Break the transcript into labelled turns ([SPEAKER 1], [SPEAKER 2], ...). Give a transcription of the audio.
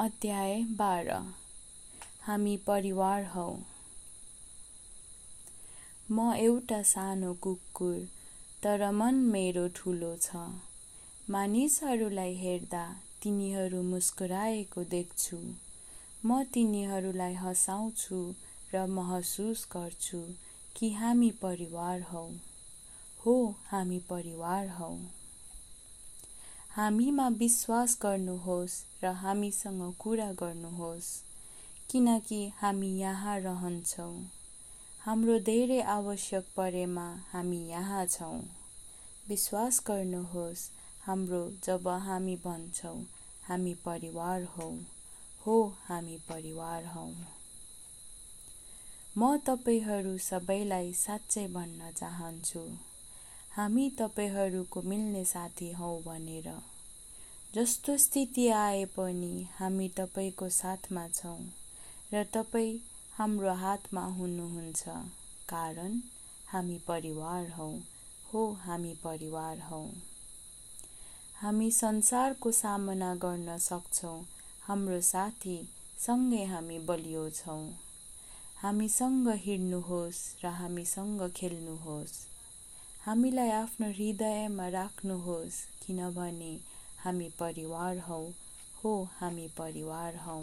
[SPEAKER 1] अध्याय बाह्र। हामी परिवार हौ। म एउटा सानो कुकुर तर मन मेरो ठुलो छ। मानिसहरूलाई हेर्दा तिनीहरू मुस्कुराएको देख्छु। म तिनीहरूलाई हँसाउँछु र महसुस गर्छु कि हामी परिवार हौ। हो हामी परिवार हौ। हामीमा विश्वास गर्नुहोस् र हामीसँग कुरा गर्नुहोस् किनकि हामी यहाँ रहन्छौँ। हाम्रो धेरै आवश्यक परेमा हामी यहाँ छौँ। विश्वास गर्नुहोस् हाम्रो जब हामी भन्छौँ हामी परिवार हौ हो हामी परिवार हौ। म तपाईँहरू सबैलाई साँच्चै भन्न चाहन्छु। हामी तपाईँहरूको मिल्ने साथी हौ भनेर। जस्तो स्थिति आए पनि हामी तपाईँको साथमा छौँ र तपाईँ हाम्रो हातमा हुनुहुन्छ। कारण हामी परिवार हौ। हो हामी परिवार हौ। हामी संसारको सामना गर्न सक्छौँ। हाम्रो साथी सँगै हामी बलियो छौँ। हामीसँग हिँड्नुहोस् र हामीसँग खेल्नुहोस्। हामीलाई आफ्नो हृदयमा राख्नुहोस् किनभने हामी परिवार हौ। हो हामी परिवार हौ।